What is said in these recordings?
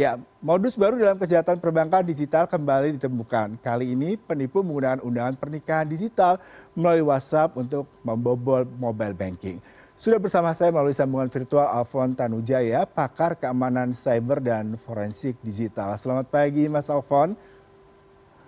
Ya, modus baru dalam kejahatan perbankan digital kembali ditemukan. Kali ini penipu menggunakan undangan pernikahan digital melalui WhatsApp untuk membobol mobile banking. Sudah bersama saya melalui sambungan virtual Alfon Tanujaya, pakar keamanan cyber dan forensik digital. Selamat pagi Mas Alfon.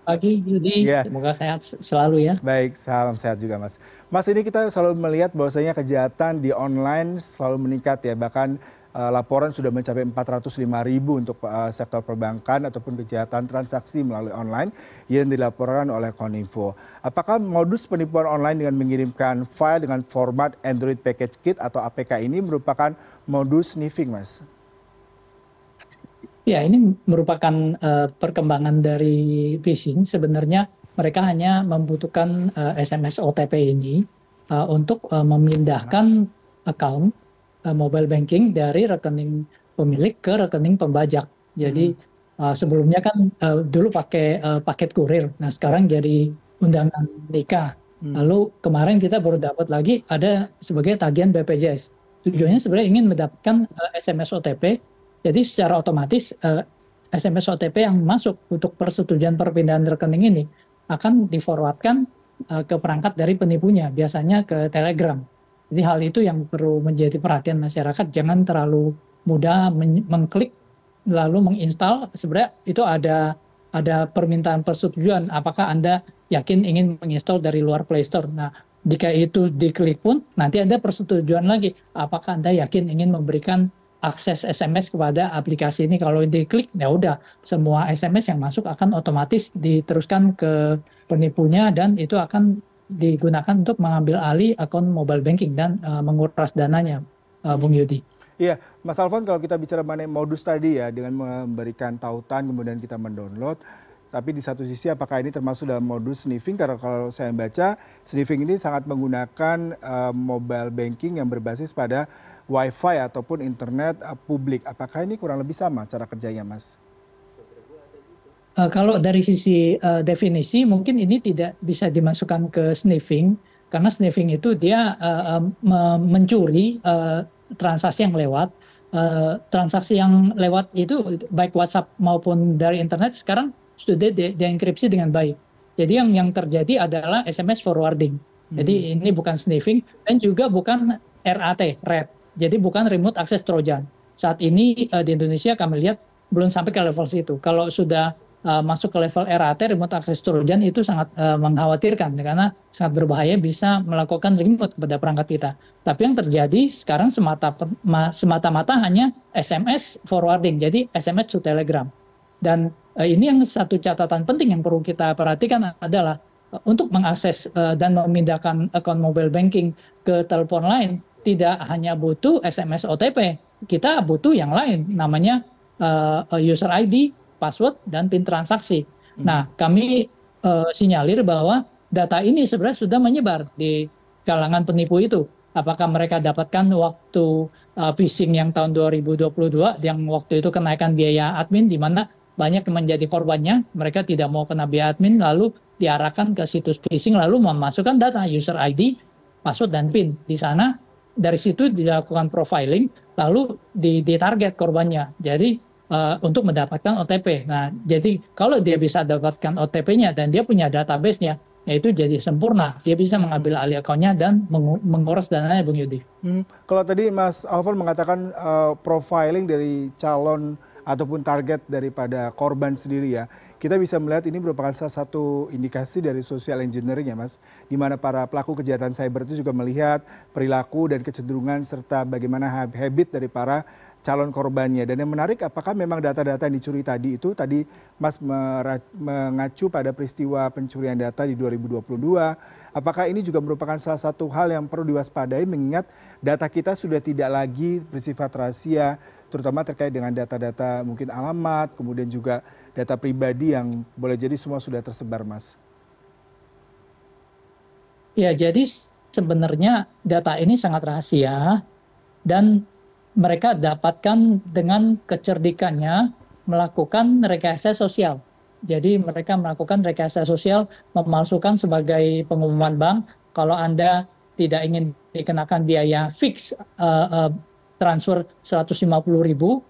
Pagi Yudi, ya. semoga sehat selalu ya. Baik, salam sehat juga Mas. Mas ini kita selalu melihat bahwasanya kejahatan di online selalu meningkat ya, bahkan Eh, laporan sudah mencapai 405 ribu untuk uh, sektor perbankan ataupun kejahatan transaksi melalui online yang dilaporkan oleh Koninfo. Apakah modus penipuan online dengan mengirimkan file dengan format Android Package Kit atau APK ini merupakan modus sniffing, Mas? Ya, ini merupakan uh, perkembangan dari phishing. Sebenarnya mereka hanya membutuhkan uh, SMS OTP ini uh, untuk uh, memindahkan account uh, mobile banking dari rekening pemilik ke rekening pembajak. Jadi hmm. uh, sebelumnya kan uh, dulu pakai uh, paket kurir, nah sekarang jadi undangan nikah. Hmm. Lalu kemarin kita baru dapat lagi ada sebagai tagihan BPJS. Tujuannya sebenarnya ingin mendapatkan uh, SMS OTP. Jadi secara otomatis uh, SMS OTP yang masuk untuk persetujuan perpindahan rekening ini akan diforwardkan uh, ke perangkat dari penipunya, biasanya ke Telegram. Jadi hal itu yang perlu menjadi perhatian masyarakat, jangan terlalu mudah mengklik lalu menginstal. Sebenarnya itu ada ada permintaan persetujuan apakah Anda yakin ingin menginstal dari luar Play Store. Nah, jika itu diklik pun nanti ada persetujuan lagi apakah Anda yakin ingin memberikan akses SMS kepada aplikasi ini kalau diklik ya udah semua SMS yang masuk akan otomatis diteruskan ke penipunya dan itu akan digunakan untuk mengambil alih akun mobile banking dan uh, menguras dananya, uh, Bung Yudi. Iya, Mas Alfon kalau kita bicara mengenai modus tadi ya dengan memberikan tautan kemudian kita mendownload, tapi di satu sisi apakah ini termasuk dalam modus sniffing karena kalau saya baca sniffing ini sangat menggunakan uh, mobile banking yang berbasis pada wifi ataupun internet uh, publik. Apakah ini kurang lebih sama cara kerjanya, Mas? Uh, kalau dari sisi uh, definisi mungkin ini tidak bisa dimasukkan ke sniffing karena sniffing itu dia uh, uh, mencuri uh, transaksi yang lewat. Uh, transaksi yang lewat itu baik WhatsApp maupun dari internet sekarang sudah di, dienkripsi dengan baik. Jadi yang yang terjadi adalah SMS forwarding. Jadi hmm. ini bukan sniffing dan juga bukan RAT, RAT. Jadi bukan remote access trojan. Saat ini uh, di Indonesia kami lihat belum sampai ke level situ. Kalau sudah uh, masuk ke level RAT remote access trojan itu sangat uh, mengkhawatirkan karena sangat berbahaya bisa melakukan remote kepada perangkat kita. Tapi yang terjadi sekarang semata semata-mata hanya SMS forwarding, jadi SMS to Telegram. Dan uh, ini yang satu catatan penting yang perlu kita perhatikan adalah untuk mengakses uh, dan memindahkan akun mobile banking ke telepon lain tidak hanya butuh SMS OTP, kita butuh yang lain namanya uh, user ID password dan PIN transaksi. Hmm. Nah, kami uh, sinyalir bahwa data ini sebenarnya sudah menyebar di kalangan penipu itu. Apakah mereka dapatkan waktu uh, phishing yang tahun 2022 yang waktu itu kenaikan biaya admin di mana banyak yang menjadi korbannya, mereka tidak mau kena biaya admin lalu diarahkan ke situs phishing lalu memasukkan data user ID, password dan PIN. Di sana dari situ dilakukan profiling lalu ditarget korbannya. Jadi uh, untuk mendapatkan OTP. Nah, jadi kalau dia bisa dapatkan OTP-nya dan dia punya database-nya, ya itu jadi sempurna. Dia bisa mengambil alih akunnya dan mengurus dananya, Bung Yudi. Hmm, kalau tadi Mas Alfon mengatakan uh, profiling dari calon ataupun target daripada korban sendiri ya, kita bisa melihat ini merupakan salah satu indikasi dari social engineering ya Mas, di mana para pelaku kejahatan cyber itu juga melihat perilaku dan kecenderungan serta bagaimana habit dari para calon korbannya. Dan yang menarik apakah memang data-data yang dicuri tadi itu tadi Mas mengacu pada peristiwa pencurian data di 2022. Apakah ini juga merupakan salah satu hal yang perlu diwaspadai mengingat data kita sudah tidak lagi bersifat rahasia terutama terkait dengan data-data mungkin alamat, kemudian juga data pribadi yang boleh jadi semua sudah tersebar, Mas. Ya, jadi sebenarnya data ini sangat rahasia dan mereka dapatkan dengan kecerdikannya melakukan rekayasa sosial. Jadi mereka melakukan rekayasa sosial memalsukan sebagai pengumuman bank kalau Anda tidak ingin dikenakan biaya fix uh, uh, transfer 150 ribu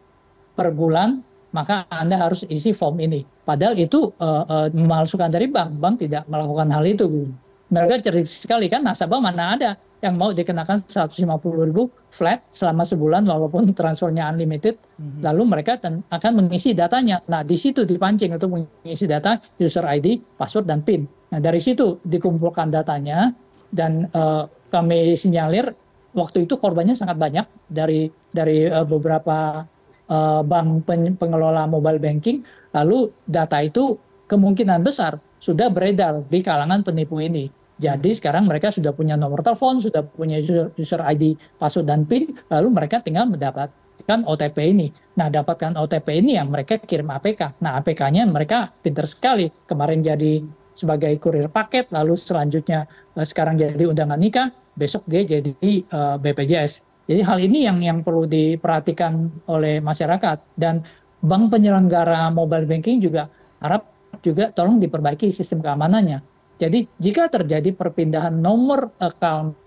per bulan maka Anda harus isi form ini. Padahal itu uh, uh, memalsukan dari bank. Bank tidak melakukan hal itu. Mereka cerdik sekali kan nasabah mana ada yang mau dikenakan 150 ribu flat selama sebulan walaupun transfernya unlimited, mm-hmm. lalu mereka akan mengisi datanya. Nah, di situ dipancing untuk mengisi data user ID, password, dan PIN. Nah, dari situ dikumpulkan datanya dan uh, kami sinyalir waktu itu korbannya sangat banyak dari dari uh, beberapa uh, bank pengelola mobile banking, lalu data itu kemungkinan besar sudah beredar di kalangan penipu ini jadi sekarang mereka sudah punya nomor telepon, sudah punya user, ID, password dan PIN, lalu mereka tinggal mendapatkan OTP ini. Nah, dapatkan OTP ini yang mereka kirim APK. Nah, APK-nya mereka pinter sekali. Kemarin jadi sebagai kurir paket, lalu selanjutnya uh, sekarang jadi undangan nikah, besok dia jadi eh, BPJS. Jadi hal ini yang yang perlu diperhatikan oleh masyarakat dan bank penyelenggara mobile banking juga harap juga tolong diperbaiki sistem keamanannya jadi jika terjadi perpindahan nomor account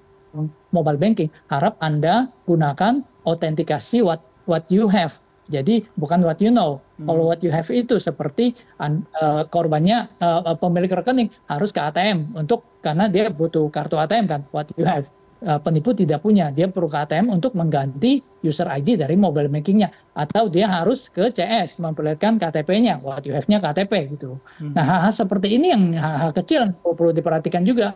mobile banking, harap Anda gunakan autentikasi what what you have. Jadi bukan what you know. Hmm. Kalau what you have itu seperti uh, korbannya uh, pemilik rekening harus ke ATM untuk karena dia butuh kartu ATM kan what you have. Eh, penipu tidak punya, dia perlu ke ATM untuk mengganti user ID dari mobile bankingnya, atau dia harus ke CS memperlihatkan KTP-nya, what you have-nya KTP gitu. Hmm. Nah hal-hal seperti ini yang hal-hal kecil perlu diperhatikan juga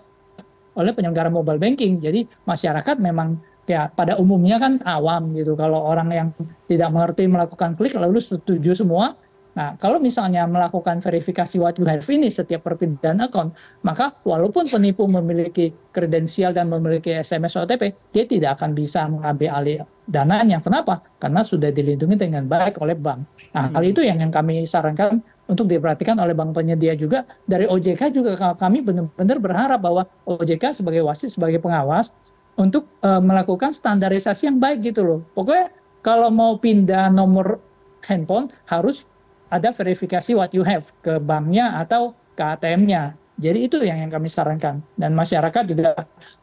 oleh penyelenggara mobile banking. Jadi masyarakat memang ya pada umumnya kan awam gitu. Kalau orang yang tidak mengerti melakukan klik lalu setuju semua, Nah, kalau misalnya melakukan verifikasi what you have ini setiap perpindahan akun, maka walaupun penipu memiliki kredensial dan memiliki SMS OTP, dia tidak akan bisa mengambil alih dananya. Kenapa? Karena sudah dilindungi dengan baik oleh bank. Nah, hmm. hal itu yang, yang kami sarankan untuk diperhatikan oleh bank penyedia juga. Dari OJK juga kami benar-benar berharap bahwa OJK sebagai wasit, sebagai pengawas, untuk uh, melakukan standarisasi yang baik gitu loh. Pokoknya kalau mau pindah nomor handphone harus ada verifikasi what you have ke banknya atau ke ATM-nya. Jadi itu yang, yang kami sarankan. Dan masyarakat juga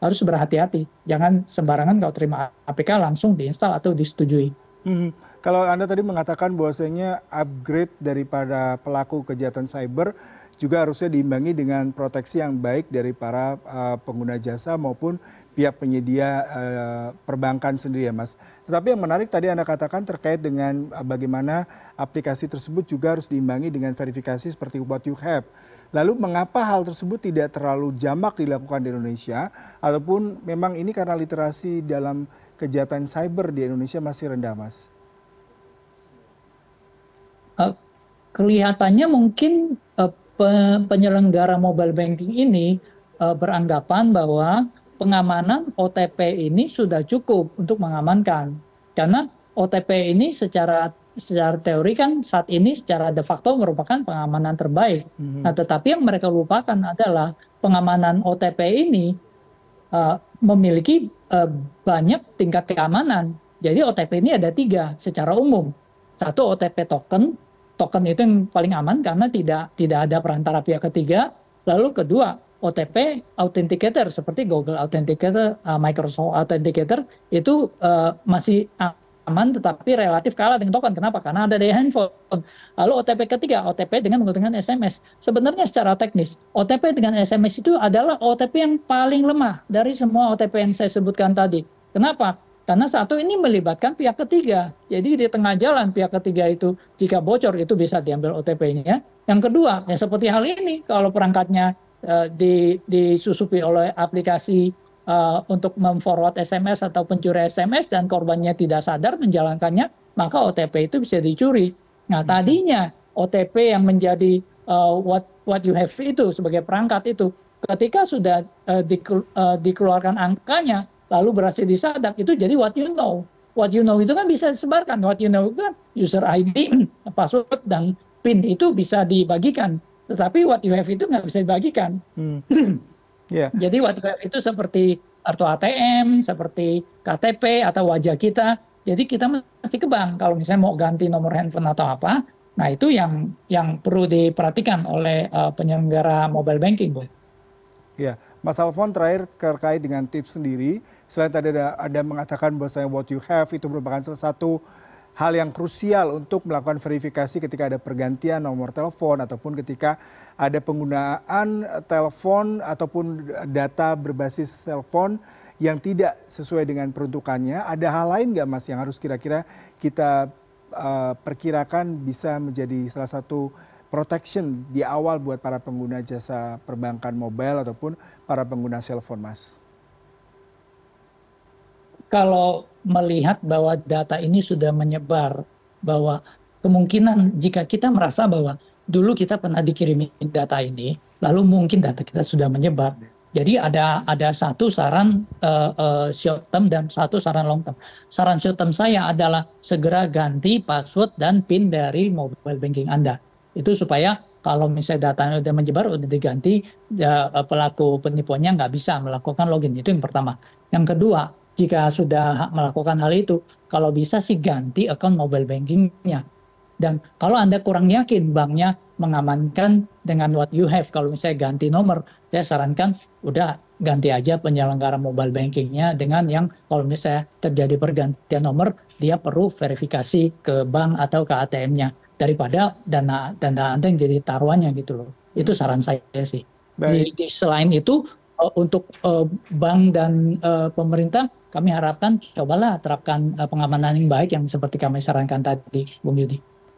harus berhati-hati. Jangan sembarangan kalau terima APK langsung diinstal atau disetujui. Hmm. Kalau Anda tadi mengatakan bahwasanya upgrade daripada pelaku kejahatan cyber juga harusnya diimbangi dengan proteksi yang baik dari para uh, pengguna jasa maupun pihak penyedia uh, perbankan sendiri ya Mas. Tetapi yang menarik tadi Anda katakan terkait dengan uh, bagaimana aplikasi tersebut juga harus diimbangi dengan verifikasi seperti what you have. Lalu mengapa hal tersebut tidak terlalu jamak dilakukan di Indonesia ataupun memang ini karena literasi dalam kejahatan cyber di Indonesia masih rendah Mas? Kelihatannya mungkin penyelenggara mobile banking ini uh, beranggapan bahwa pengamanan OTP ini sudah cukup untuk mengamankan. Karena OTP ini secara secara teori kan saat ini secara de facto merupakan pengamanan terbaik. Mm-hmm. Nah, tetapi yang mereka lupakan adalah pengamanan OTP ini uh, memiliki uh, banyak tingkat keamanan. Jadi OTP ini ada tiga secara umum. Satu OTP token, token itu yang paling aman karena tidak tidak ada perantara pihak ketiga. Lalu kedua, OTP authenticator seperti Google Authenticator, uh, Microsoft Authenticator itu uh, masih aman tetapi relatif kalah dengan token. Kenapa? Karena ada di handphone. Lalu OTP ketiga, OTP dengan menggunakan SMS. Sebenarnya secara teknis, OTP dengan SMS itu adalah OTP yang paling lemah dari semua OTP yang saya sebutkan tadi. Kenapa? Karena satu ini melibatkan pihak ketiga. Jadi di tengah jalan pihak ketiga itu jika bocor itu bisa diambil OTP-nya. Yang kedua, ya seperti hal ini kalau perangkatnya uh, di, disusupi oleh aplikasi uh, untuk memforward SMS atau pencuri SMS dan korbannya tidak sadar menjalankannya, maka OTP itu bisa dicuri. Nah, hmm. tadinya OTP yang menjadi uh, what what you have itu sebagai perangkat itu ketika sudah uh, dikeluarkan angkanya lalu berhasil disadap itu jadi what you know. What you know itu kan bisa disebarkan. What you know itu kan user ID, password dan PIN itu bisa dibagikan. Tetapi what you have itu nggak bisa dibagikan. Hmm. yeah. Jadi what you have itu seperti kartu ATM, seperti KTP atau wajah kita. Jadi kita mesti ke bank kalau misalnya mau ganti nomor handphone atau apa. Nah itu yang yang perlu diperhatikan oleh uh, penyelenggara mobile banking, Bu. Ya, Mas Alfon terakhir terkait dengan tips sendiri, selain tadi ada, ada mengatakan bahwa what you have itu merupakan salah satu hal yang krusial untuk melakukan verifikasi ketika ada pergantian nomor telepon ataupun ketika ada penggunaan telepon ataupun data berbasis telepon yang tidak sesuai dengan peruntukannya. Ada hal lain nggak Mas yang harus kira-kira kita uh, perkirakan bisa menjadi salah satu protection di awal buat para pengguna jasa perbankan mobile ataupun para pengguna telepon Mas? Kalau melihat bahwa data ini sudah menyebar, bahwa kemungkinan jika kita merasa bahwa dulu kita pernah dikirimi data ini, lalu mungkin data kita sudah menyebar. Jadi ada ada satu saran uh, uh, short term dan satu saran long term. Saran short term saya adalah segera ganti password dan PIN dari mobile banking Anda. Itu supaya kalau misalnya datanya sudah menyebar, sudah diganti, ya, pelaku penipuannya nggak bisa melakukan login. Itu yang pertama. Yang kedua, jika sudah melakukan hal itu, kalau bisa sih ganti account mobile bankingnya. Dan kalau Anda kurang yakin banknya mengamankan dengan what you have, kalau misalnya ganti nomor, saya sarankan udah ganti aja penyelenggara mobile bankingnya dengan yang kalau misalnya terjadi pergantian nomor, dia perlu verifikasi ke bank atau ke ATM-nya daripada dana dana Anda yang jadi taruhannya gitu loh. Itu saran saya sih. Di, di selain itu uh, untuk uh, bank dan uh, pemerintah kami harapkan cobalah terapkan uh, pengamanan yang baik yang seperti kami sarankan tadi, Bung Yudi.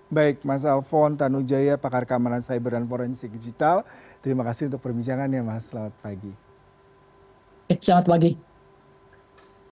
Baik, Mas Alfon Tanujaya, pakar keamanan cyber dan forensik digital. Terima kasih untuk perbincangannya, Mas. Selamat pagi. Selamat pagi.